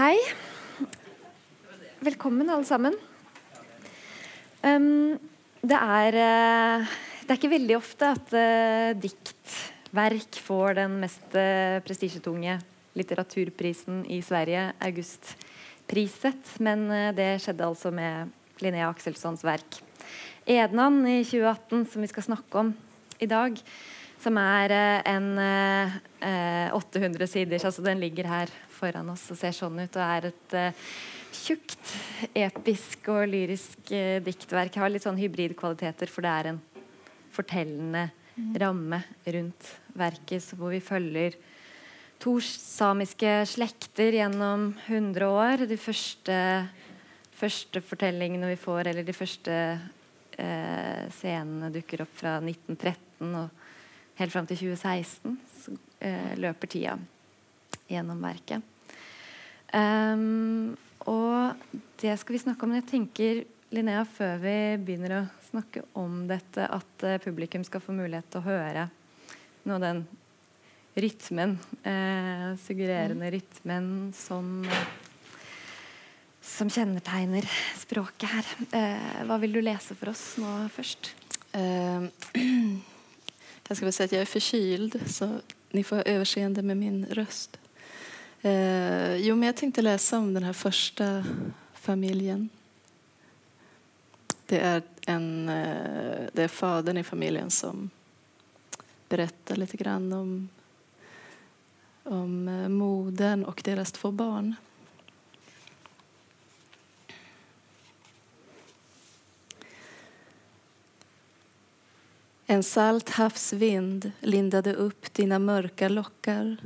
Hei. Velkommen, alle sammen. Um, det, er, uh, det er ikke veldig ofte at uh, diktverk får den mest uh, prestisjetunge litteraturprisen i Sverige, Augustpriset. Men det skjedde altså med Linnea Akselssons verk 'Ednan' i 2018, som vi skal snakke om i dag. Som er en 800 siders, altså den ligger her foran oss og ser sånn ut. Og er et uh, tjukt, episk og lyrisk uh, diktverk. Har litt sånn hybridkvaliteter, for det er en fortellende mm. ramme rundt verket hvor vi følger to samiske slekter gjennom 100 år. De første, første fortellingene vi får, eller de første eh, scenene dukker opp fra 1913 og helt fram til 2016. Så eh, løper tida gjennom verket. Um, og det skal vi snakke om. Men jeg tenker, Linnea, før vi begynner å snakke om dette, at uh, publikum skal få mulighet til å høre noe av den rytmen, uh, suggererende mm. rytmen, som, som kjennetegner språket her. Uh, hva vil du lese for oss nå først? Uh, jag ska väl säga att jag är förkyld, så ni får ha överseende med min röst. Eh, jo, men jag tänkte läsa om den här första familjen. Det är, en, eh, det är fadern i familjen som berättar lite grann om, om eh, modern och deras två barn. En salt havsvind lindade upp dina mörka lockar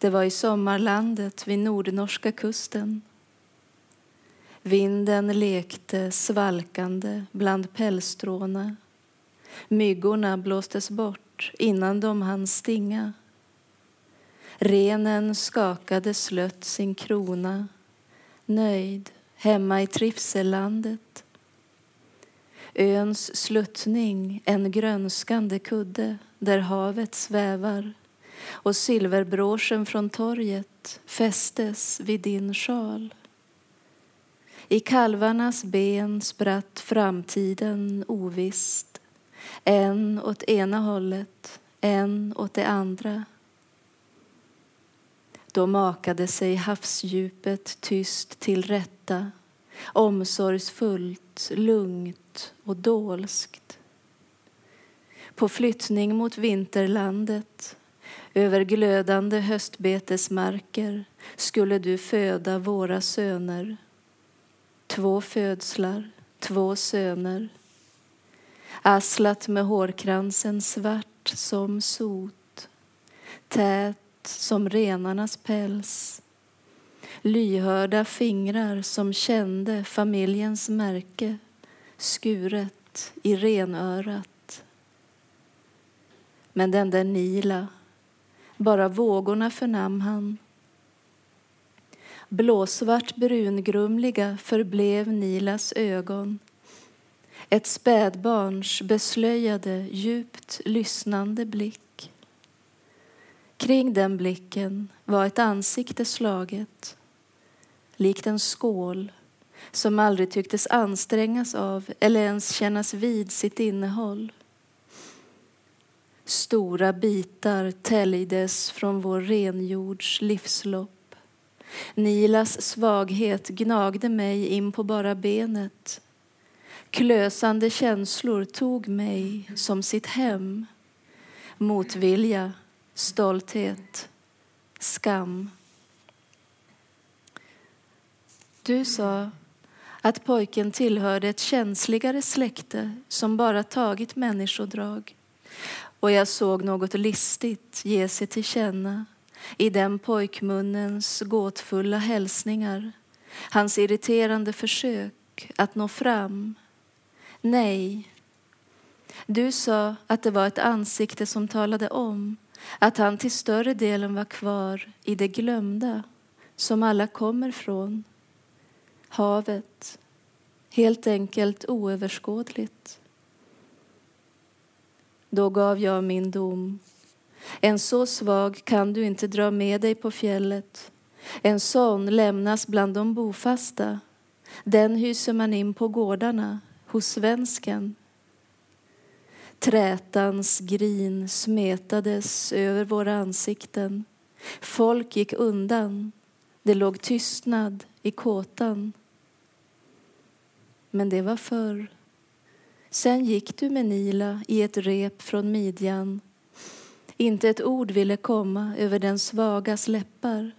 det var i sommarlandet vid nordnorska kusten. Vinden lekte svalkande bland pälsstråna. Myggorna blåstes bort innan de hann stinga. Renen skakade slött sin krona nöjd hemma i trivsellandet. Öns sluttning en grönskande kudde där havet svävar och silverbråsen från torget fästes vid din sjal. I kalvarnas ben spratt framtiden ovist en åt ena hållet, en åt det andra. Då makade sig havsdjupet tyst till rätta omsorgsfullt, lugnt och dolskt. På flyttning mot vinterlandet över glödande höstbetesmarker skulle du föda våra söner. Två födslar, två söner. Aslat med hårkransen svart som sot, tät som renarnas päls. Lyhörda fingrar som kände familjens märke skuret i renörat. Men den där Nila bara vågorna förnam han. Blåsvart brungrumliga förblev Nilas ögon. Ett spädbarns beslöjade, djupt lyssnande blick. Kring den blicken var ett ansikte slaget, likt en skål som aldrig tycktes ansträngas av eller ens kännas vid sitt innehåll. Stora bitar täljdes från vår renjords livslopp. Nilas svaghet gnagde mig in på bara benet. Klösande känslor tog mig som sitt hem. Motvilja, stolthet, skam. Du sa att pojken tillhörde ett känsligare släkte som bara tagit människodrag och jag såg något listigt ge sig till känna i den pojkmunnens gåtfulla hälsningar, hans irriterande försök att nå fram. Nej, du sa att det var ett ansikte som talade om att han till större delen var kvar i det glömda som alla kommer från. Havet, helt enkelt oöverskådligt. Då gav jag min dom. En så svag kan du inte dra med dig på fjället En sån lämnas bland de bofasta. Den hyser man in på gårdarna hos svensken. Trätans grin smetades över våra ansikten. Folk gick undan. Det låg tystnad i kåtan. Men det var förr. Sen gick du med Nila i ett rep från midjan. Inte ett ord ville komma över den svagas läppar.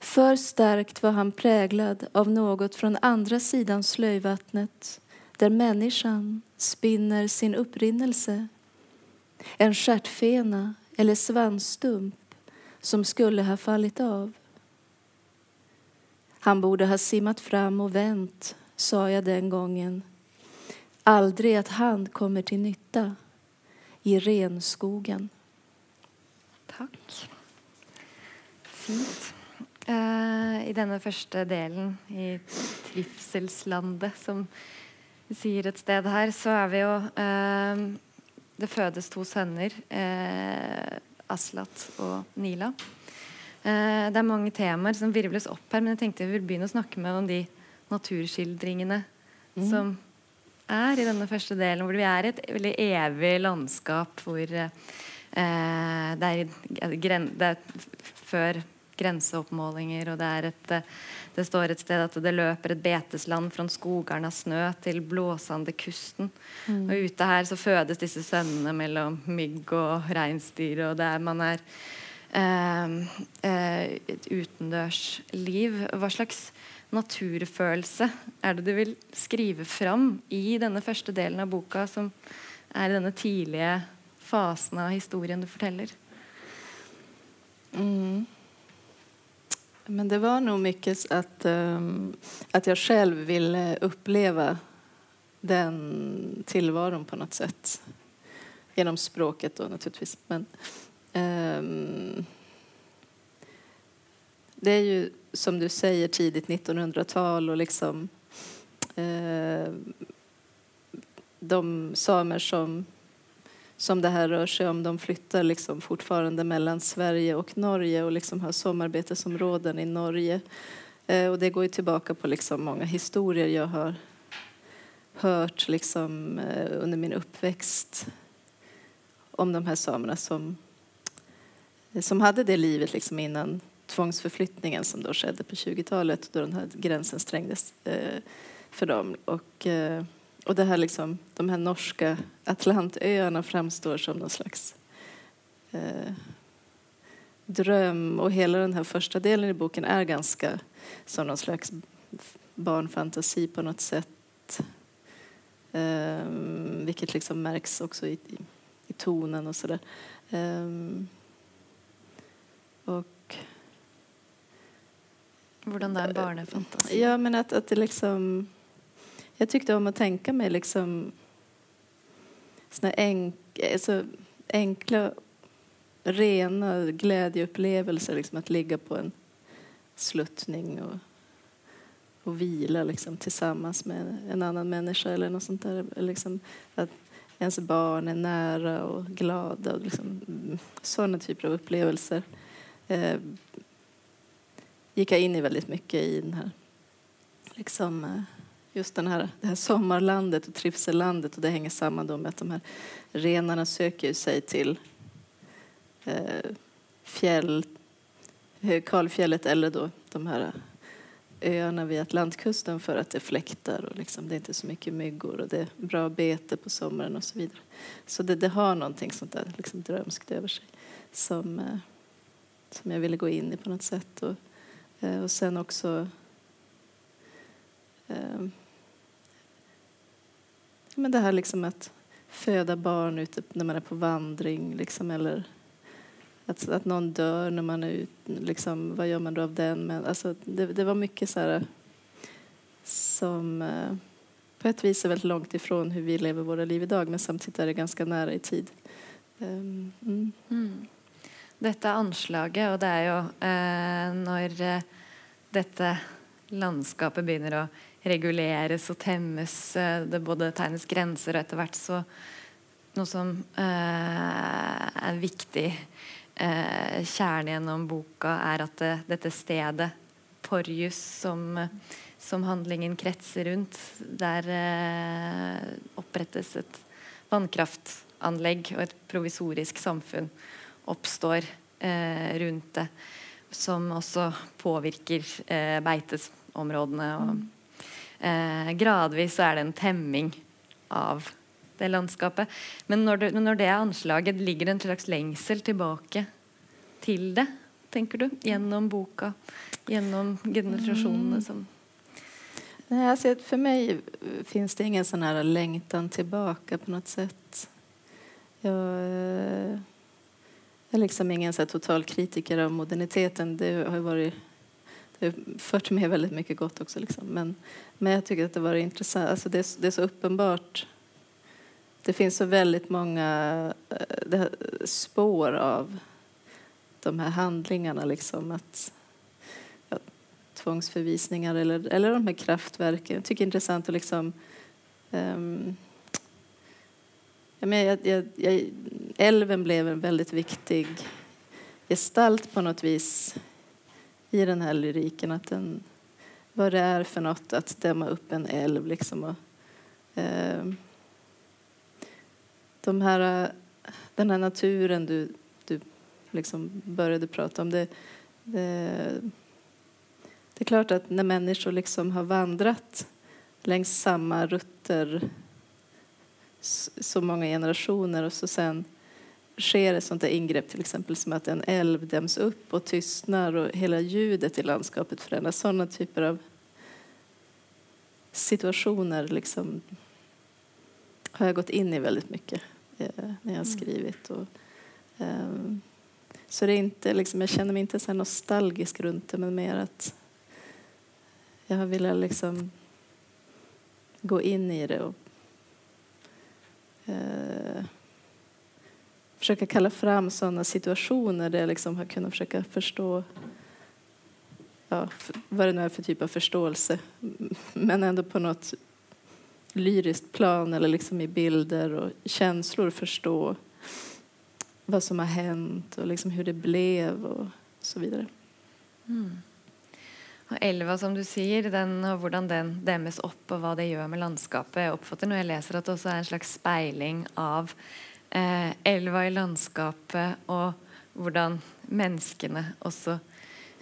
För starkt var han präglad av något från andra sidan slöjvattnet där människan spinner sin upprinnelse. En stjärtfena eller svansstump som skulle ha fallit av. Han borde ha simmat fram och vänt, sa jag den gången. Aldrig att han kommer till nytta i renskogen. Tack. Fint. Uh, I denne første delen, i trivselslandet, som vi sier et sted her, så er vi jo uh, Det fødes to sønner, uh, Aslat og Nila. det er mange temaer som virvles opp her, men jeg tenkte vi vil begynne å snakke med om de naturskildringene mm. som er i denne første delen, hvor vi er et veldig evig landskap hvor det er, det er før grenseoppmålinger, og det, et, det, står et sted at det løper et betesland fra skogarna snø til blåsende kusten. Mm. Og ute her så fødes disse sønnene mellom mygg og reinsdyr, og det er, man er eh, eh, et utendørsliv. Hva slags naturfølelse er det du vil skrive fram i denne første delen av boka, som er denne tidlige fasen av historien du forteller? Mm. Men det var nog mycket att, um, att jag själv ville uppleva den tillvaron på något sätt. Genom språket då naturligtvis. Men, um, det är ju som du säger tidigt 1900-tal och liksom eh, de samer som som det här rör sig om. De flyttar liksom fortfarande mellan Sverige och Norge och liksom har sommarbetesområden i Norge. Eh, och det går ju tillbaka på liksom många historier jag har hört liksom, eh, under min uppväxt om de här samerna som, som hade det livet liksom innan tvångsförflyttningen som då skedde på 20-talet då den här gränsen strängdes eh, för dem. Och, eh, och det här liksom, de här norska Atlantöarna framstår som någon slags eh, dröm. Och hela den här första delen i boken är ganska som någon slags barnfantasi på något sätt. Eh, vilket liksom märks också i, i, i tonen och sådär. Eh, och Hvordan det er barnefantasi? Ja, men att, att det liksom jag tyckte om att tänka mig liksom såna enk, alltså enkla, rena glädjeupplevelser. Liksom att ligga på en sluttning och, och vila liksom, tillsammans med en annan människa eller något sånt där. Liksom, att ens barn är nära och glada. Och liksom, mm, sådana typer av upplevelser eh, gick jag in i väldigt mycket i den här liksom, eh, just den här, det här sommarlandet och trivsellandet och det hänger samman då med att de här renarna söker sig till eh, fjäll, eh, kalfjället eller då de här öarna vid Atlantkusten för att det fläktar och liksom, det är inte så mycket myggor och det är bra bete på sommaren och så vidare. Så det, det har någonting sånt där liksom drömskt över sig som, eh, som jag ville gå in i på något sätt. Och, Eh, och sen också eh, men det här liksom att föda barn ute när man är på vandring liksom, eller att, att någon dör när man är ute, liksom, vad gör man då av den? Men, alltså, det, det var mycket så här som eh, på ett vis är väldigt långt ifrån hur vi lever våra liv idag men samtidigt är det ganska nära i tid. Um, mm. Mm. Dette anslaget, og det er jo eh, når eh, dette landskapet begynner å reguleres og temmes. Eh, det både tegnes grenser og etter hvert så Noe som eh, er viktig eh, kjernen gjennom boka, er at det, eh, dette stedet, Porjus, som, som handlingen kretser rundt, der eh, opprettes et vannkraftanlegg og et provisorisk samfunn oppstår eh, rundt det, som også påvirker eh, beitesområdene. Og, eh, gradvis er det en temming av det landskapet. Men når det, når det er anslaget, ligger det en slags lengsel tilbake til det, tenker du? Gjennom boka, gjennom generasjonene mm. som Nej, alltså för mig finns det ingen sån här längtan tillbaka på något sätt. Jag jag är liksom ingen så total kritiker av moderniteten. Det har varit det har fört med väldigt mycket gott också. Liksom. Men, men jag tycker att det var intressant. Alltså det, det är så uppenbart det finns så väldigt många eh, spår av de här handlingarna. Liksom, att, ja, tvångsförvisningar eller, eller de här kraftverken. Jag tycker det är intressant att liksom... Um, jag, jag, jag, älven blev en väldigt viktig gestalt på något vis i den här lyriken. Att den, vad det är för något att dämma upp en älv. Liksom, och, eh, de här, den här naturen du, du liksom började prata om. Det, det, det är klart att när människor liksom har vandrat längs samma rutter så många generationer och så sen sker ett sånt där ingrepp till exempel som att en älv däms upp och tystnar och hela ljudet i landskapet förändras. Sådana typer av situationer liksom har jag gått in i väldigt mycket. Eh, när jag har mm. skrivit. Och, um, så det är inte, liksom, jag känner mig inte så nostalgisk runt det, men mer att jag har velat liksom gå in i det och eh, försöka kalla fram sådana situationer där jag liksom har kunnat försöka förstå ja, vad det nu är för typ av förståelse, men ändå på något lyriskt plan eller liksom i bilder och känslor förstå vad som har hänt och liksom hur det blev och så vidare. Mm. Og elva, som du säger, den, och hur den dämmes upp och vad det gör med landskapet. Jag uppfattar när jag läser att det också är en slags spegling av eh, elva i landskapet, och hur människorna också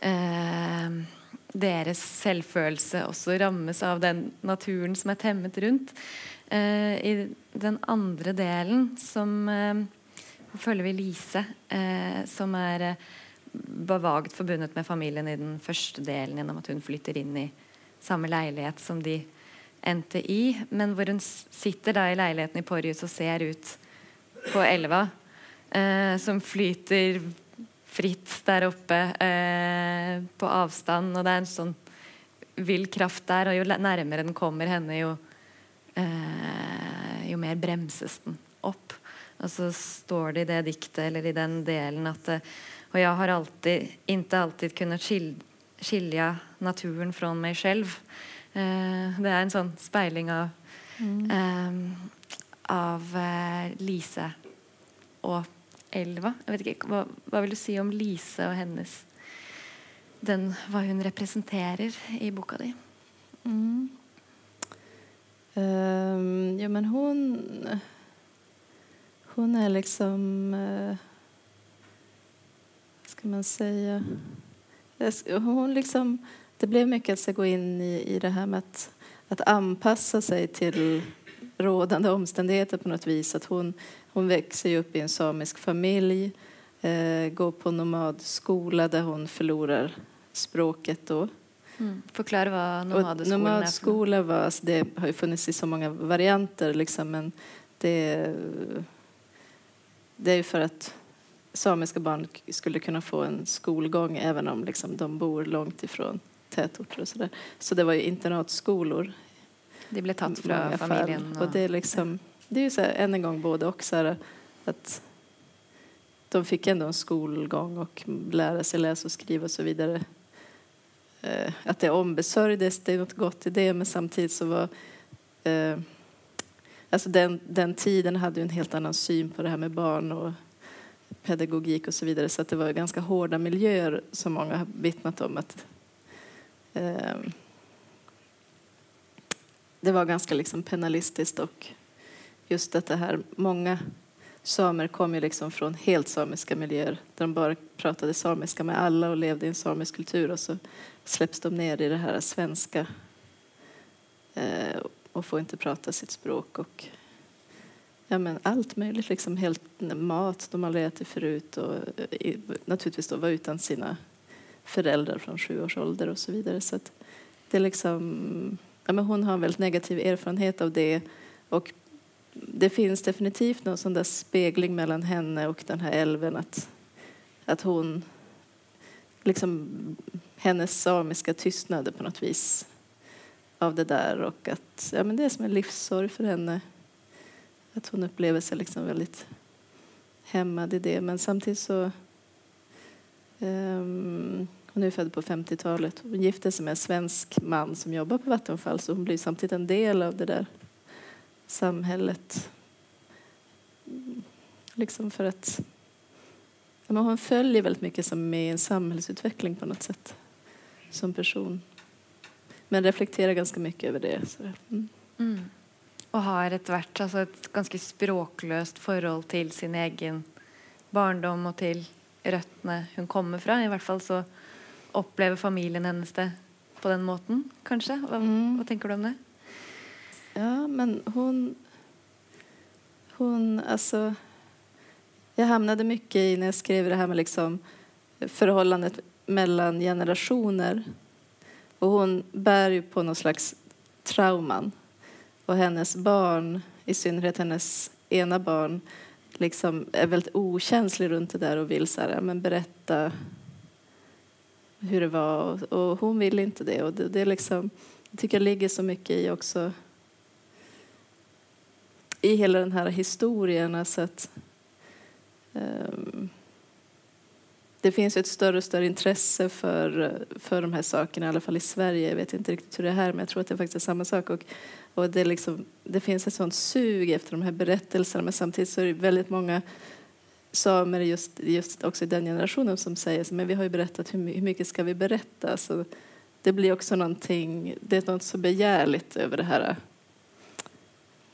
eh, deras självkänsla också rammas av den naturen som är temmet runt. Eh, I den andra delen som eh, följer vi Lise, eh, som är eh, var vagt förbundet med familjen i den första delen genom att hon flyttar in i samma lägenhet som de inte i, men hvor hun sitter da i leiligheten i Porjus och ser ut på elva, eh, som flyter fritt där uppe eh, på avstånd och det är en sånn vill kraft där och ju närmare den kommer henne, ju eh, jo mer bremses den upp. Och så står det i det diktet, eller i den delen, at eh, Og jeg har alltid, ikke alltid kunnet skilja naturen fra meg selv. Eh, det er en sånn speiling av, mm. Eh, av eh, Lise og elva. Jeg vet ikke, hva, hva, vil du si om Lise og hennes den, Hva hun representerer i boka di? Mm. Um, ja, men hon... Hon är liksom... Uh, ska man säga? Hon liksom, det blev mycket att gå in i, i det här med att, att anpassa sig till rådande omständigheter på något vis. Att hon, hon växer upp i en samisk familj, eh, går på nomadskola där hon förlorar språket då. Mm. Förklara vad nomadskolan nomadskola är. Var, alltså det har ju funnits i så många varianter liksom, men det, det är ju för att samiska barn skulle kunna få en skolgång även om liksom, de bor långt ifrån tätorter och sådär. Så det var ju internatskolor. Det blev tatt från familjen. Och, och det är liksom det är ju så här, än en gång både och. Så här, att de fick ändå en skolgång och lära sig läsa och skriva och så vidare. Eh, att det ombesörjdes, det är något gott i det, men samtidigt så var eh, Alltså den, den tiden hade ju en helt annan syn på det här med barn och pedagogik och så vidare. Så att det var ganska hårda miljöer som många har vittnat om. att eh, Det var ganska liksom penalistiskt och just att det här, många samer kom ju liksom från helt samiska miljöer där de bara pratade samiska med alla och levde i en samisk kultur och så släpps de ner i det här svenska eh, och får inte prata sitt språk och ja, men allt möjligt, liksom helt mat de aldrig ätit förut och eh, naturligtvis då var utan sina föräldrar från sju års ålder och så vidare. Så att det är liksom, ja, men hon har en väldigt negativ erfarenhet av det och det finns definitivt någon sån där spegling mellan henne och den här älven att, att hon liksom hennes samiska tystnad på något vis av det där och att ja, men det är som en livssorg för henne att hon upplever sig liksom väldigt hämmad i det. Men samtidigt så... Um, hon är född på 50-talet. Hon gifte sig med en svensk man som jobbar på Vattenfall så hon blir samtidigt en del av det där samhället. Liksom för att ja, hon följer väldigt mycket som med en samhällsutveckling på något sätt som person. Men reflekterar ganska mycket över det. Mm. Mm. Og har etter hvert altså et ganske språkløst forhold til sin egen barndom og til røttene hun kommer fra. I hvert fall så opplever familien hennes det på den måten, kanskje. Hva, mm. hva tenker du om det? Ja, men hon... Hon, alltså... Jag hamnade mycket i, när jag skrev det här med liksom förhållandet mellan generationer. Och hon bär ju på någon slags trauman och hennes barn, i synnerhet hennes ena barn, liksom är väldigt okänslig runt det där och vill så här, men berätta hur det var. Och, hon vill inte det. Och det, det liksom, jag tycker jag ligger så mycket i också i hela den här historien. Alltså att, um, det finns ett större och större intresse för, för de här sakerna, i alla fall i Sverige. Jag vet inte riktigt hur det är här, men jag tror att det är faktiskt är samma sak. Och och det, liksom, det finns ett sånt sug efter de här berättelserna men samtidigt så är det väldigt många samer just, just också i den generationen som säger så, men vi har ju berättat, hur, hur mycket ska vi berätta? Så det blir också någonting, det är något så begärligt över det här,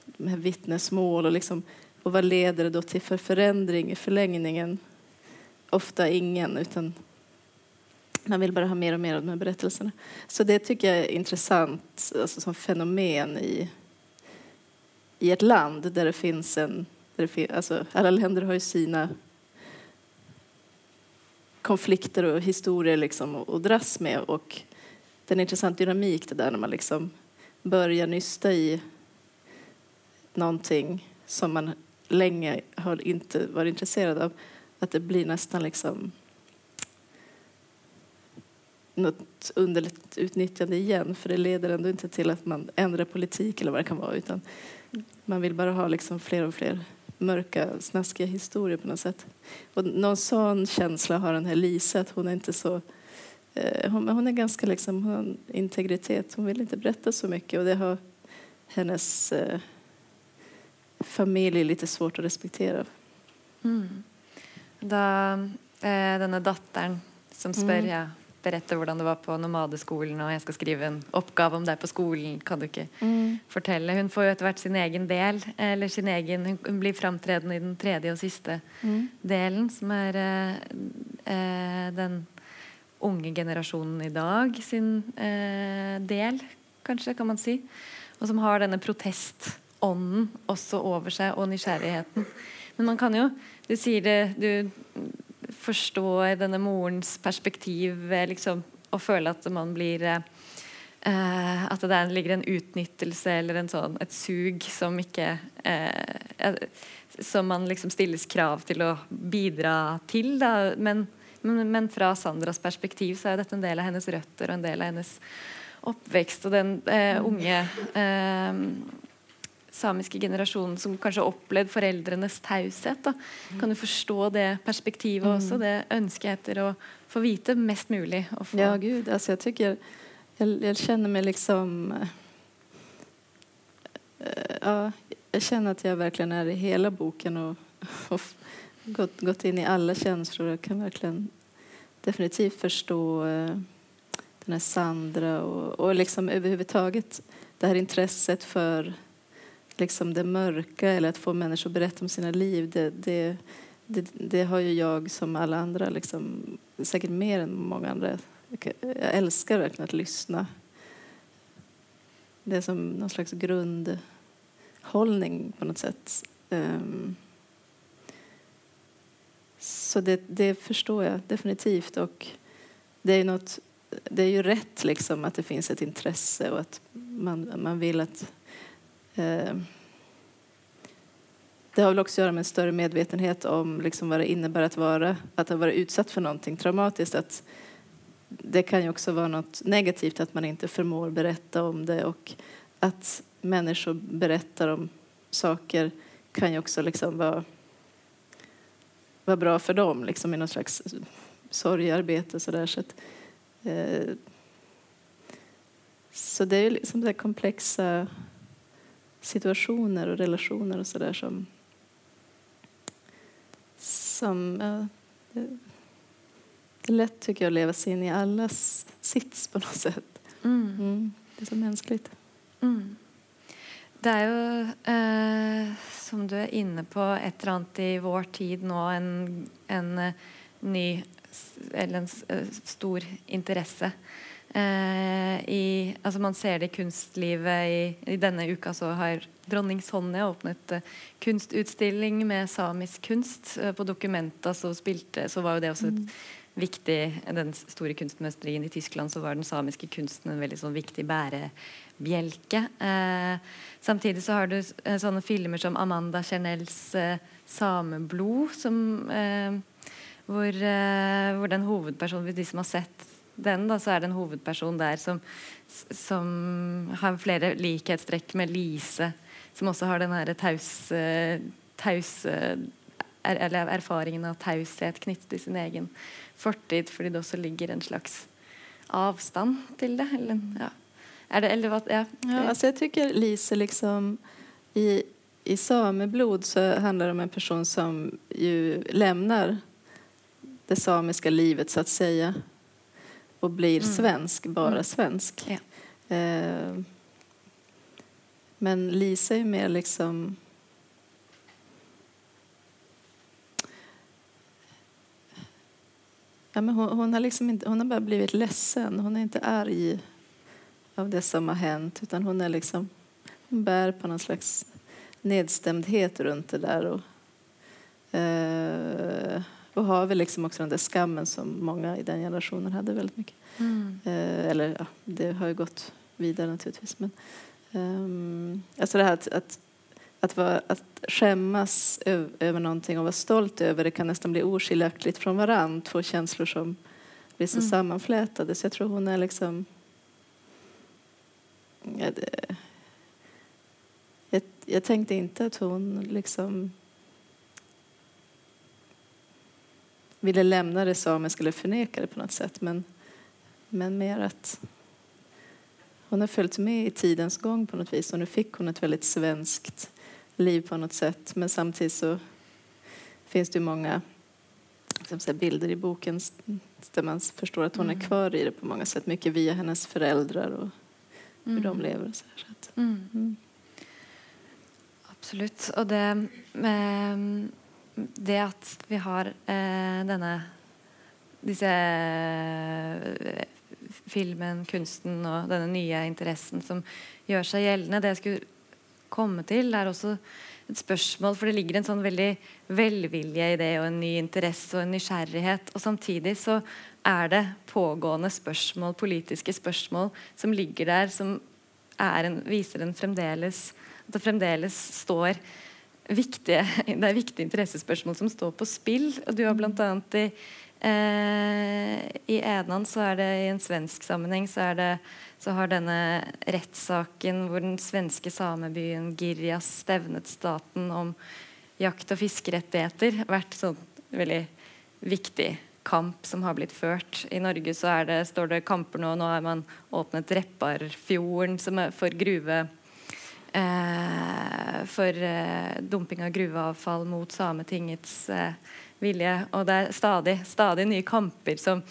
de här vittnesmål och, liksom, och vad leder det då till för förändring i förlängningen? Ofta ingen, utan man vill bara ha mer och mer av de här berättelserna. Så det tycker jag är intressant alltså som fenomen i, i ett land där det finns en... Där det fin, alltså alla länder har ju sina konflikter och historier liksom att dras med. Och det är en intressant dynamik det där när man liksom börjar nysta i någonting som man länge har inte varit intresserad av. Att det blir nästan liksom något underligt utnyttjande igen för det leder ändå inte till att man ändrar politik eller vad det kan vara utan man vill bara ha liksom fler och fler mörka, snaskiga historier på något sätt. Och någon sån känsla har den här Lisa, att hon är inte så... Eh, hon, hon, är ganska liksom, hon har integritet, hon vill inte berätta så mycket och det har hennes eh, familj lite svårt att respektera. Mm. Da eh, denne datteren som spør mm. Berette hvordan det var på nomadeskolen, og jeg skal skrive en oppgave om deg på skolen. Kan du ikke mm. fortelle? Hun får jo etter hvert sin egen del. Eller sin egen Hun blir framtredende i den tredje og siste mm. delen, som er eh, eh, den unge generasjonen i dag sin eh, del, kanskje, kan man si. Og som har denne protestånden også over seg, og nysgjerrigheten. Men man kan jo Du sier det du forstår denne morens perspektiv liksom, og føle at man blir eh, At det der ligger en utnyttelse eller en sånn, et sug som ikke eh, Som man liksom stilles krav til å bidra til. Da. Men, men, men, fra Sandras perspektiv så er dette en del av hennes røtter og en del av hennes oppvekst. Og den eh, unge eh, samiske generasjonen som kanskje har opplevd foreldrenes taushet. Da. Kan du forstå det perspektivet mm. også? Det ønsket etter å få vite mest mulig? Ja, gud. Alltså, jag, tycker, jag, jag känner mig liksom... Äh, ja, jag känner att jag verkligen är i hela boken och, och gått, gått in i alla känslor. Jag kan verkligen definitivt förstå eh, den här Sandra och, och liksom överhuvudtaget det här intresset för liksom det mörka eller att få människor att berätta om sina liv. Det, det, det, det har ju jag som alla andra, liksom, säkert mer än många andra. Jag älskar verkligen att lyssna. Det är som någon slags grundhållning på något sätt. Um, så det, det, förstår jag definitivt. Och det är, något, det är ju rätt liksom att det finns ett intresse och att man, man vill att... Eh, det har väl också att göra med en större medvetenhet om liksom vad det innebär att vara att ha varit utsatt för någonting traumatiskt. Att det kan ju också vara något negativt att man inte förmår berätta om det och att människor berättar om saker kan ju också liksom vara vara bra för dem liksom i något slags sorgarbete. Så, där. så, att, eh, så det är liksom det komplexa situationer och relationer och sådär som, som ja, det, det är lätt tycker jag att leva sig in i allas sits på något sätt. Mm. Mm, det är så mänskligt. Mm. Det är ju, eh, som du är inne på, ett eller annat i vår tid nu, en, en eh, ny eller en eh, stor intresse. Eh, i, altså man ser det i kunstlivet. I, i denne uka så har dronning Sonja åpnet uh, kunstutstilling med samisk kunst. Uh, på Documenta så, spilte, så var jo det også et mm. viktig Den store kunstmesterien i Tyskland så var den samiske kunsten en veldig sånn viktig bære bjelke. Eh, samtidig så har du eh, sånne filmer som Amanda Chanels eh, 'Sameblod', som, eh, hvor, eh, hvor, den hovedpersonen De som har sett den, da, så er det en hovedperson der som, som har flere likhetstrekk med Lise, som også har den herre taus, eh, taus eh, er, eller erfaringen av taushet knyttet til sin egen fortid, fordi det også ligger en slags avstand till det. Eller, ja. Är det, eller vad, ja. Ja, alltså jag tycker Lise liksom i, i Sameblod så handlar det om en person som ju lämnar det samiska livet så att säga och blir mm. svensk, bara mm. svensk. Ja. Eh, men Lisa är mer liksom Ja, men hon, hon, har liksom inte, hon har bara blivit ledsen. Hon är inte arg av det som har hänt utan hon är liksom hon bär på någon slags nedstämdhet runt det där och, eh, och har väl liksom också den där skammen som många i den generationen hade väldigt mycket. Mm. Eh, eller ja, det har ju gått vidare naturligtvis. Men, eh, alltså det här att, att, att, vara, att skämmas över, över någonting och vara stolt över det kan nästan bli oskiljaktigt från varann. Två känslor som blir så mm. sammanflätade. Så jag tror hon är liksom jag, jag, tänkte inte att hon liksom ville lämna det samiska eller förneka det på något sätt. Men, men mer att hon har följt med i tidens gång på något vis och nu fick hon ett väldigt svenskt liv på något sätt. Men samtidigt så finns det många säga, bilder i boken där man förstår att hon är mm. kvar i det på många sätt. Mycket via hennes föräldrar och hur de mm. lever. Så, så att, mm. mm. Absolutt. Og det, eh, det at vi har eh, denne disse eh, filmen, kunsten og denne nye interessen som gjør seg gjeldende, det jeg skulle komme til, er også et spørsmål, for det ligger en sånn veldig velvilje i det, og en ny interesse og en nysgjerrighet. Og samtidig så er det pågående spørsmål, politiske spørsmål, som ligger der, som en, viser en fremdeles At det fremdeles står viktige, det er viktige interessespørsmål som står på spill. og Du har bl.a. i Eh, I Enan så er det i en svensk sammenheng så, er det, så har denne rettssaken hvor den svenske samebyen Girjas stevnet staten om jakt- og fiskerettigheter, vært sånn veldig viktig kamp som har blitt ført. I Norge så det, står det kamper nå. Nå har man åpnet Repparfjorden som for gruve, eh, for eh, dumping av gruveavfall mot Sametingets eh, vilje. Og det er stadig, stadig nye kamper som,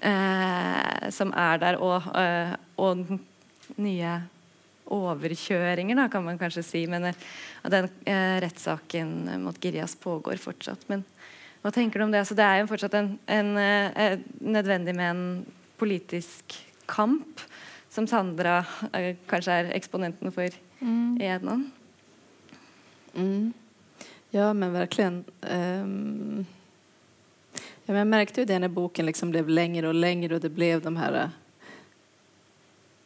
eh, som er der, og, eh, og nye overkjøringer, da, kan man kanskje si. Men eh, den eh, rettssaken mot Girjas pågår fortsatt. Men hva tenker du om det? Altså, det er jo fortsatt en, en, eh, eh nødvendig med en politisk kamp, som Sandra eh, kanskje er eksponenten for Mm. i Ednan. Mm. Ja, men verkligen. Ehm, ja, men jag märkte ju det när boken liksom blev längre och längre och det blev de här eh,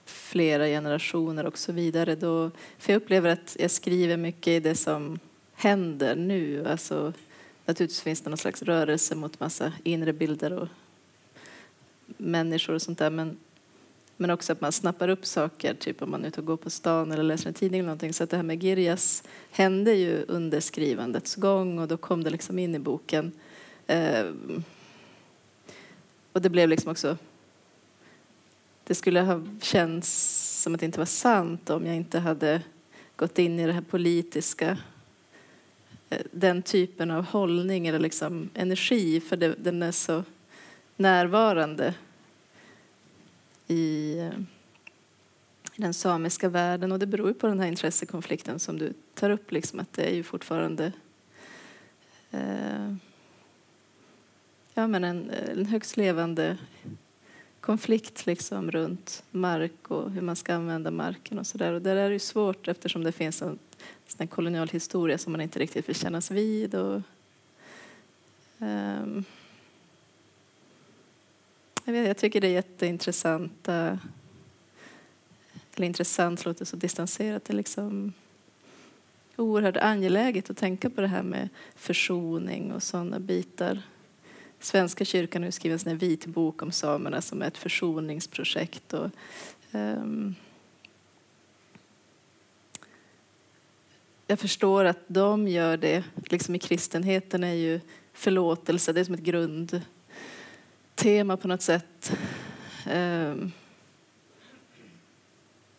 flera generationer och så vidare. Då, för jag upplever att jag skriver mycket i det som händer nu. Alltså, naturligtvis finns det någon slags rörelse mot massa inre bilder och människor och sånt där. Men, men också att man snappar upp saker, typ om man är ute och går på stan eller läser en tidning eller någonting. Så att det här med Girjas hände ju under skrivandets gång och då kom det liksom in i boken. Ehm, och det blev liksom också det skulle ha känts som att det inte var sant om jag inte hade gått in i det här politiska eh, den typen av hållning eller liksom energi för det, den är så närvarande i, den samiska världen och det beror ju på den här intressekonflikten som du tar upp liksom att det är ju fortfarande eh, ja, men en, en högst levande konflikt liksom runt mark och hur man ska använda marken och så där. Och det där är ju svårt eftersom det finns en sån kolonial historia som man inte riktigt vill kännas vid. Och, eh, jag, vet, jag tycker det är jätteintressant. Eh, eller intressant låter så distanserat. Det är liksom oerhört angeläget att tänka på det här med försoning och sådana bitar. Svenska kyrkan har skrivit en vit bok om samerna som är ett försoningsprojekt. Och, um, jag förstår att de gör det. Liksom I kristenheten är ju förlåtelse det är som ett grund grundtema på något sätt. Ehm,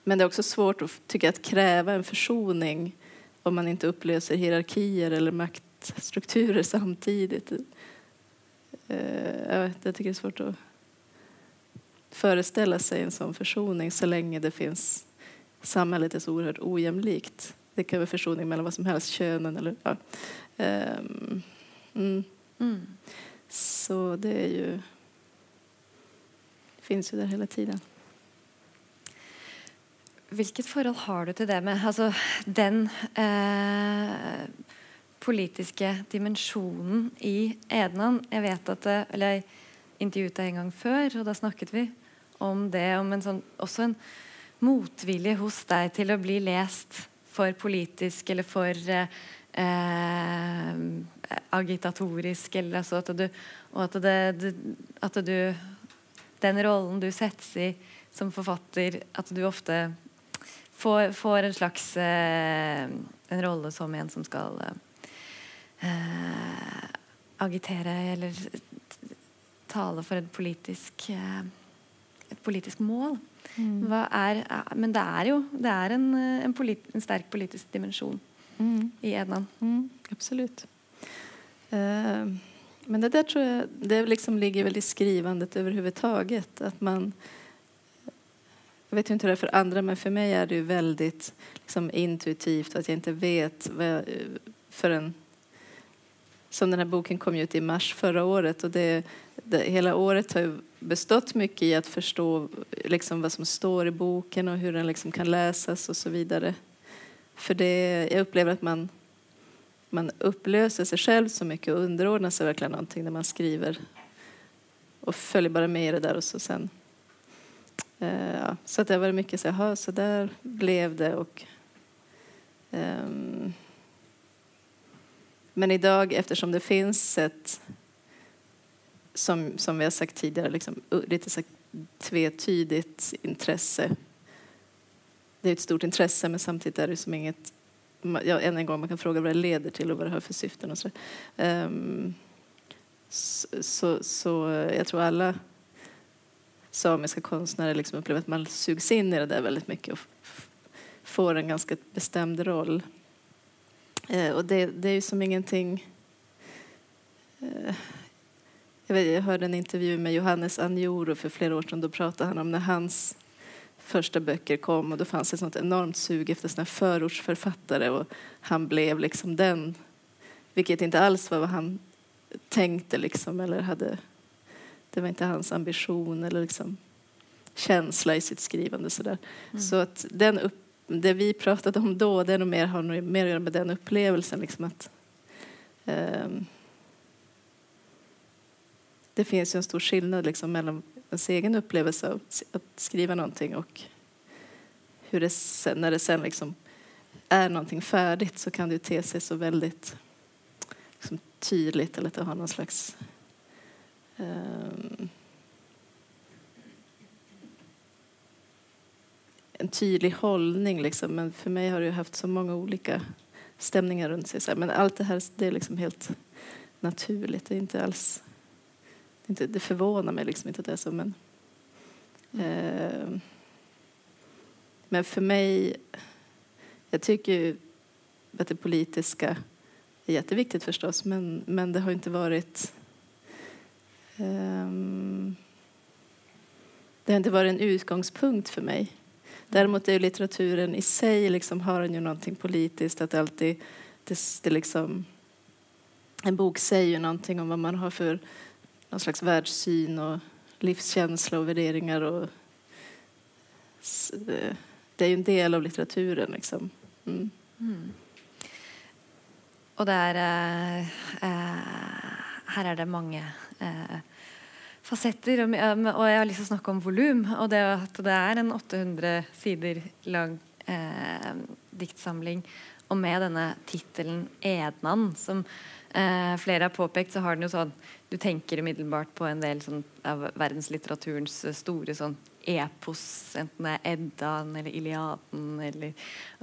men det är också svårt att, tycker jag, att kräva en försoning om man inte upplöser hierarkier eller maktstrukturer samtidigt. Eh, jag, tycker det är svårt att föreställa sig en sån försoning så länge det finns samhället är så oerhört ojämlikt. Det kan vara försoning mellan vad som helst, könen eller ja. Ehm, mm. Mm. Så det är ju finns ju där hela tiden. Vilket förhållande har du till det med alltså, den eh, politiska dimensionen i Ednan? Jag vet att det, eller jag intervjuade en gång för och då snackade vi om det. Om en sån, också en motvilja hos dig till att bli läst för politisk eller för eh, eh, agitatorisk. Eller, så att du, och att, det, att du den rollen du settes i som forfatter, at du ofte får, får en slags eh, En rolle som en som skal eh, agitere eller t- tale for et politisk eh, et politisk mål. Hva er, men det er jo det er en, en, polit, en sterk politisk dimensjon Mm. i Ednan. Mm, absolut. Eh, men det där tror jag det liksom ligger väl i skrivandet överhuvudtaget. Att man, jag vet inte hur det är för andra, men för mig är det ju väldigt liksom, intuitivt att jag inte vet vad jag, förrän som den här boken kom ut i mars förra året och det, det, hela året har bestått mycket i att förstå liksom, vad som står i boken och hur den liksom kan läsas och så vidare. För det, jag upplever att man, man upplöser sig själv så mycket och underordnar sig verkligen någonting när man skriver och följer bara med i det där och så sen eh, ja, så att det var mycket så här, så där blev det och ehm, men idag eftersom det finns ett som, som vi har sagt tidigare liksom, lite så tvetydigt intresse. Det är ett stort intresse men samtidigt är det som inget ja, än en gång man kan fråga vad det leder till och vad det har för syften och så. Um, ehm, så, så, så jag tror alla samiska konstnärer liksom upplever att man sugs in i det där väldigt mycket och får en ganska bestämd roll. Eh, och det, det är ju som ingenting... Eh, jag, vet, jag hörde en intervju med Johannes Anjoro för flera år sedan. Då pratade han om när hans första böcker kom och då fanns ett sånt enormt sug efter såna förortsförfattare och han blev liksom den, vilket inte alls var vad han tänkte liksom eller hade, det var inte hans ambition eller liksom känsla i sitt skrivande sådär. Mm. Så att den upp, det vi pratade om då, det är nog mer, har nog mer att göra med den upplevelsen liksom att um, det finns ju en stor skillnad liksom mellan ens egen upplevelse av att skriva någonting och hur det sen, när det sen liksom är någonting färdigt så kan det te sig så väldigt liksom, tydligt eller att det har någon slags um, en tydlig hållning. Liksom. Men för mig har det haft så många olika stämningar runt sig. Men allt det här det är liksom helt naturligt. Det är inte alls inte, det förvånar mig liksom inte att det är så. Men, eh, men för mig, jag tycker ju att det politiska är jätteviktigt förstås, men, men det har inte varit eh, det har inte varit en utgångspunkt för mig. Däremot är litteraturen i sig liksom, har den ju någonting politiskt, att alltid, det, det liksom, en bok säger ju någonting om vad man har för någon slags världssyn och livskänsla och värderingar. Och, eh, det är ju en del av litteraturen. Liksom. Mm. Mm. Och där, äh, här är det många äh, fasetter. Och, och jag har lyst til å snakke om volum. Og det at det är en 800 sidor lång äh, diktsamling. Och med denne tittelen 'Ednan', som eh, flere har påpekt, så har den jo sånn Du tenker umiddelbart på en del sånn, av verdenslitteraturens eh, store sånn epos, enten det er Eddaen eller Iliaden eller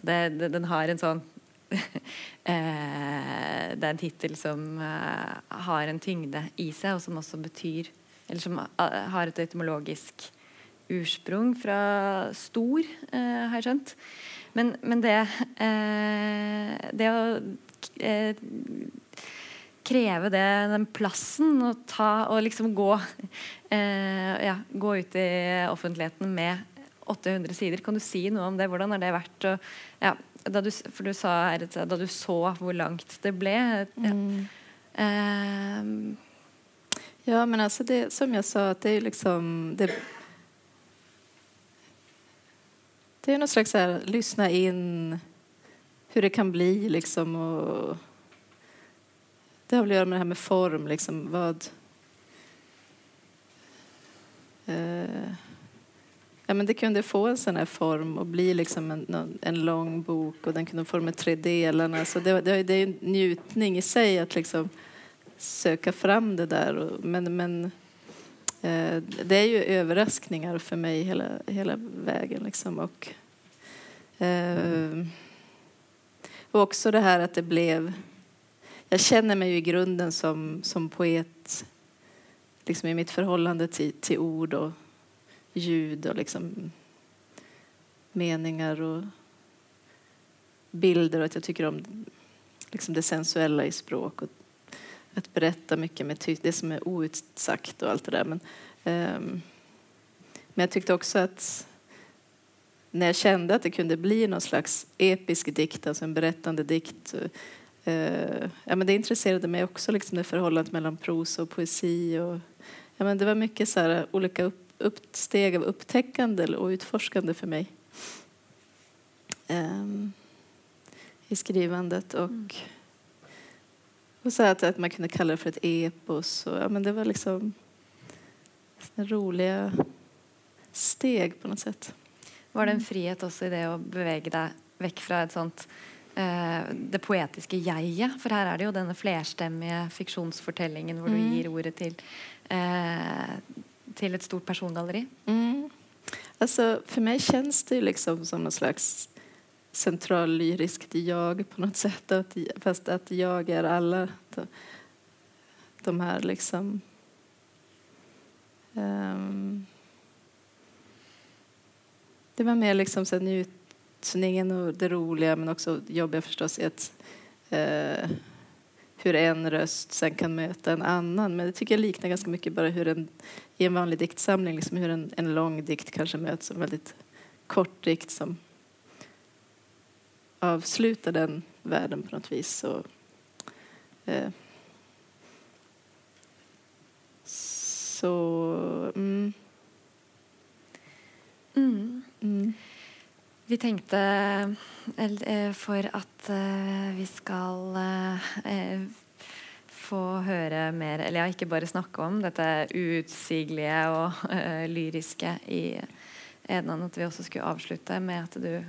det, det, Den har en sånn eh, Det er en tittel som eh, har en tyngde i seg, og som også betyr Eller som uh, har et etymologisk ursprung fra stor, eh, har jeg skjønt. Men, men det, eh, det å eh, kreve det, den plassen og, ta, og liksom gå, eh, ja, gå ut i offentligheten med 800 sider. Kan du si noe om det? Hvordan har det vært? Og, ja, da du, for du sa da du så hvor langt det ble. Ja. Mm. Eh, ja, men alltså det, som jag sa, det är liksom... Det, det är något slags här, lyssna in hur det kan bli liksom och det har väl att göra med det här med form, liksom vad... Eh, ja, men det kunde få en sån här form och bli liksom en, en lång bok och den kunde få de tre delarna. Så det, det, det är en njutning i sig att liksom söka fram det där. Och, men men eh, det är ju överraskningar för mig hela, hela vägen. Liksom. Och, eh, och också det här att det blev jag känner mig ju i grunden som, som poet liksom i mitt förhållande till, till ord och ljud och liksom meningar och bilder och att jag tycker om liksom det sensuella i språk och att berätta mycket med det som är outsagt och allt det där. Men, um, men jag tyckte också att när jag kände att det kunde bli någon slags episk dikt, alltså en berättande dikt Uh, ja, men det intresserade mig också, liksom det förhållandet mellan prosa och poesi. Och, ja, men det var mycket så här, olika upp, upp, steg av upptäckande och utforskande för mig um, i skrivandet. Och, mm. och så att, att man kunde kalla det för ett epos. Och, ja, men det var liksom roliga steg på något sätt. Var det en frihet också i det att bevega dig väck från ett sånt Eh, det poetiske jeget. For her er det jo denne flerstemmige fiksjonsfortellingen hvor du mm. gir ordet til, eh, till ett stort persongalleri. Mm. Alltså, för mig känns det liksom som någon slags centrallyriskt jag på något sätt. Att, fast att jag är alla de, de här liksom... Um, det var mer liksom så njut, njutningen och det roliga men också jobbiga förstås är att eh, hur en röst sen kan möta en annan. Men det tycker jag liknar ganska mycket bara hur en, i en vanlig diktsamling, liksom hur en, en lång dikt kanske möts av en väldigt kort dikt som avslutar den världen på något vis. Så, eh, så mm. Mm. Mm. Vi tänkte eh, för att eh, vi ska eh, få höra mer, eller ja, inte bara snacka om detta utsigliga och lyriska i Ednan, att vi också skulle avsluta med att du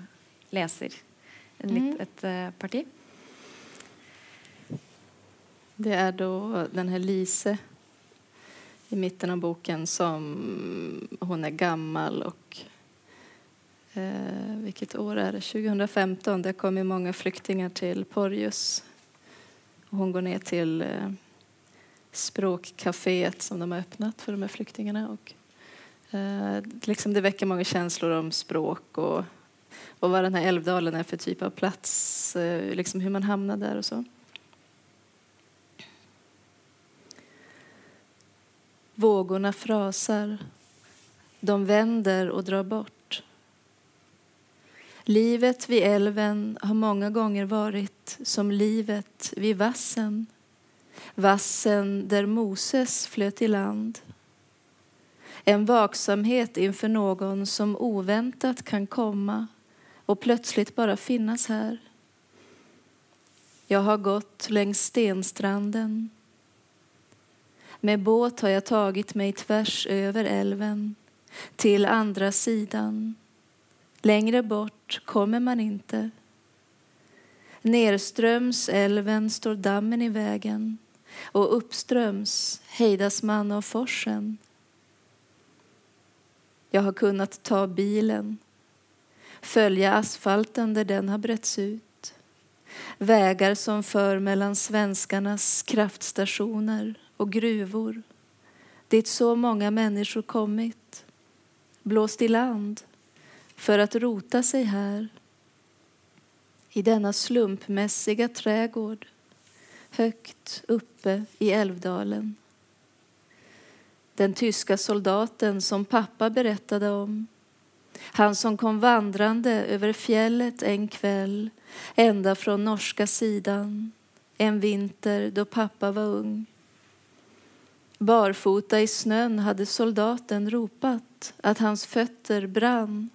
läser en mm. ett parti. Det är då den här Lise i mitten av boken som hon är gammal och eh, vilket år är det? 2015. Det kommer många flyktingar till Porjus. Och hon går ner till eh, språkcaféet som de har öppnat för de här flyktingarna. Och, eh, liksom det väcker många känslor om språk och, och vad den här Älvdalen är för typ av plats, eh, liksom hur man hamnar där och så. Vågorna frasar. De vänder och drar bort. Livet vid älven har många gånger varit som livet vid vassen. Vassen där Moses flöt i land. En vaksamhet inför någon som oväntat kan komma och plötsligt bara finnas här. Jag har gått längs stenstranden med båt har jag tagit mig tvärs över älven till andra sidan. Längre bort kommer man inte. Nerströms älven står dammen i vägen och uppströms hejdas man av forsen. Jag har kunnat ta bilen, följa asfalten där den har bretts ut. Vägar som för mellan svenskarnas kraftstationer och gruvor dit så många människor kommit, blåst i land för att rota sig här i denna slumpmässiga trädgård högt uppe i Älvdalen. Den tyska soldaten som pappa berättade om han som kom vandrande över fjället en kväll ända från norska sidan en vinter då pappa var ung. Barfota i snön hade soldaten ropat att hans fötter brann.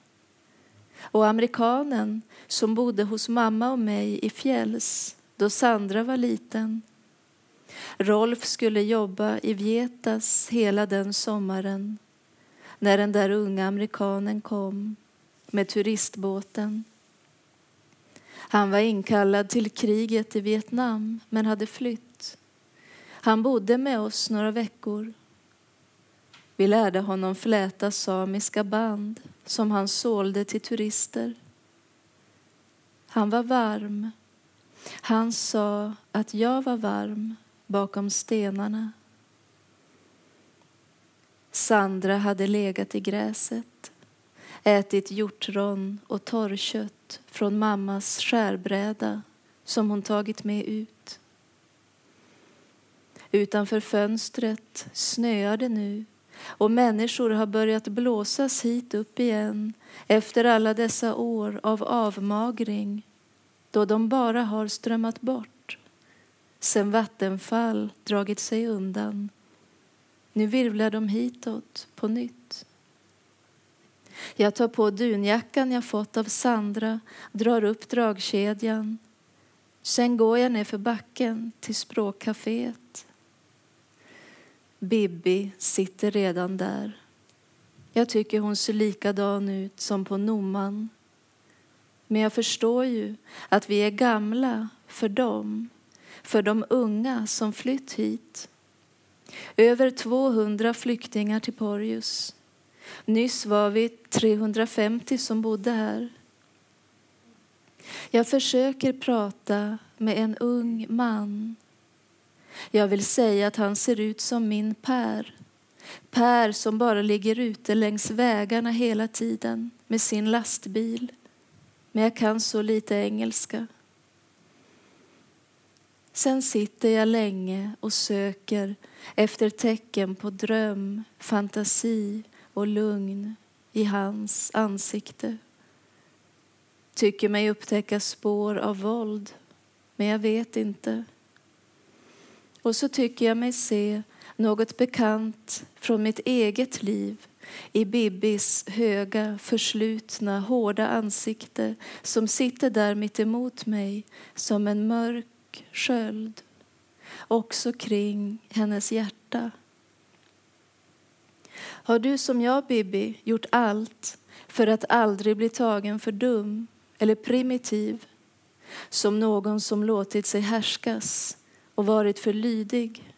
Och amerikanen som bodde hos mamma och mig i fjälls då Sandra var liten. Rolf skulle jobba i Vietas hela den sommaren när den där unga amerikanen kom med turistbåten. Han var inkallad till kriget i Vietnam men hade flytt. Han bodde med oss några veckor. Vi lärde honom fläta samiska band som han sålde till turister. Han var varm. Han sa att jag var varm bakom stenarna. Sandra hade legat i gräset, ätit hjortron och torrkött från mammas skärbräda som hon tagit med ut. Utanför fönstret snöar det nu och människor har börjat blåsas hit upp igen efter alla dessa år av avmagring då de bara har strömmat bort sen Vattenfall dragit sig undan. Nu virvlar de hitåt på nytt. Jag tar på dunjackan jag fått av Sandra, drar upp dragkedjan. Sen går jag ner för backen till språkcaféet. Bibi sitter redan där. Jag tycker hon ser likadan ut som på Noman. Men jag förstår ju att vi är gamla för dem, för de unga som flytt hit. Över 200 flyktingar till Porjus. Nyss var vi 350 som bodde här. Jag försöker prata med en ung man jag vill säga att han ser ut som min Per. Per som bara ligger ute längs vägarna hela tiden med sin lastbil. men jag kan så lite engelska. Sen sitter jag länge och söker efter tecken på dröm, fantasi och lugn i hans ansikte. Tycker mig upptäcka spår av våld, men jag vet inte. Och så tycker jag mig se något bekant från mitt eget liv i Bibbis höga, förslutna, hårda ansikte som sitter där mitt emot mig som en mörk sköld, också kring hennes hjärta. Har du som jag, Bibi, gjort allt för att aldrig bli tagen för dum eller primitiv som någon som låtit sig härskas och varit för lydig?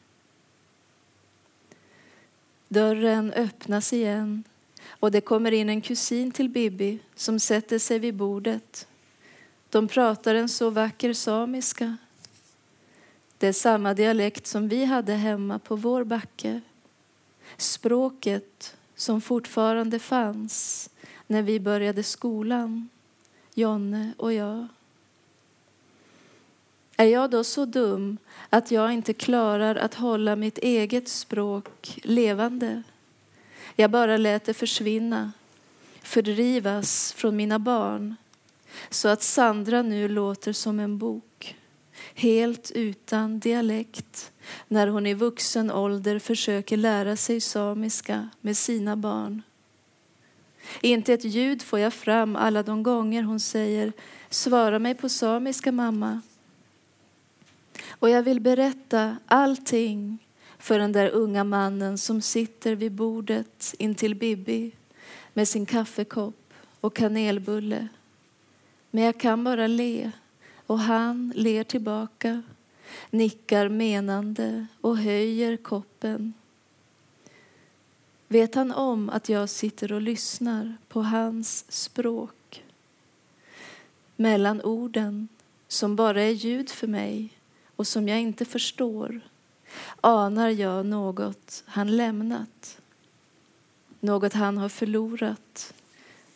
Dörren öppnas igen och det kommer in en kusin till Bibi som sätter sig vid bordet. De pratar en så vacker samiska. Det är samma dialekt som vi hade hemma på vår backe. Språket som fortfarande fanns när vi började skolan, Jonne och jag. Är jag då så dum att jag inte klarar att hålla mitt eget språk levande? Jag bara lät det försvinna, fördrivas från mina barn så att Sandra nu låter som en bok, helt utan dialekt när hon i vuxen ålder försöker lära sig samiska med sina barn. Inte ett ljud får jag fram alla de gånger hon säger Svara mig på samiska, mamma. Och jag vill berätta allting för den där unga mannen som sitter vid bordet intill Bibi med sin kaffekopp och kanelbulle. Men jag kan bara le och han ler tillbaka, nickar menande och höjer koppen. Vet han om att jag sitter och lyssnar på hans språk? Mellan orden som bara är ljud för mig och som jag inte förstår anar jag något han lämnat. Något han har förlorat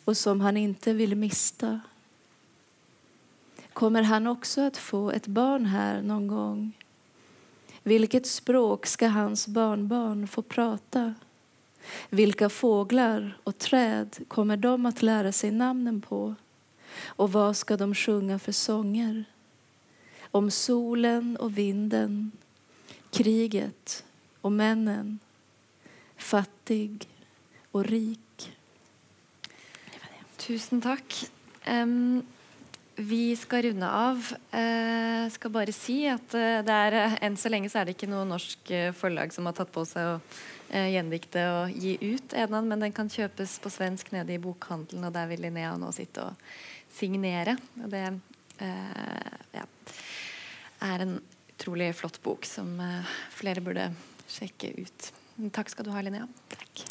och som han inte vill mista. Kommer han också att få ett barn här någon gång? Vilket språk ska hans barnbarn få prata? Vilka fåglar och träd kommer de att lära sig namnen på? Och vad ska de sjunga för sånger? Om solen och vinden, kriget och männen, fattig och rik. Tusen tack. Um, vi ska runda av. Jeg uh, skal bare si at uh, det er, uh, enn så lenge så er det ikke noe norsk eh, forlag som har tatt på seg å gjendikte og gi ut Edan, men den kan kjøpes på svensk nede i bokhandelen, og der vil Linnea nå sitte og signere. Og det ja är en utrolig flott bok som eh, uh, flere burde sjekke ut. Takk skal du ha, Linnea. Takk.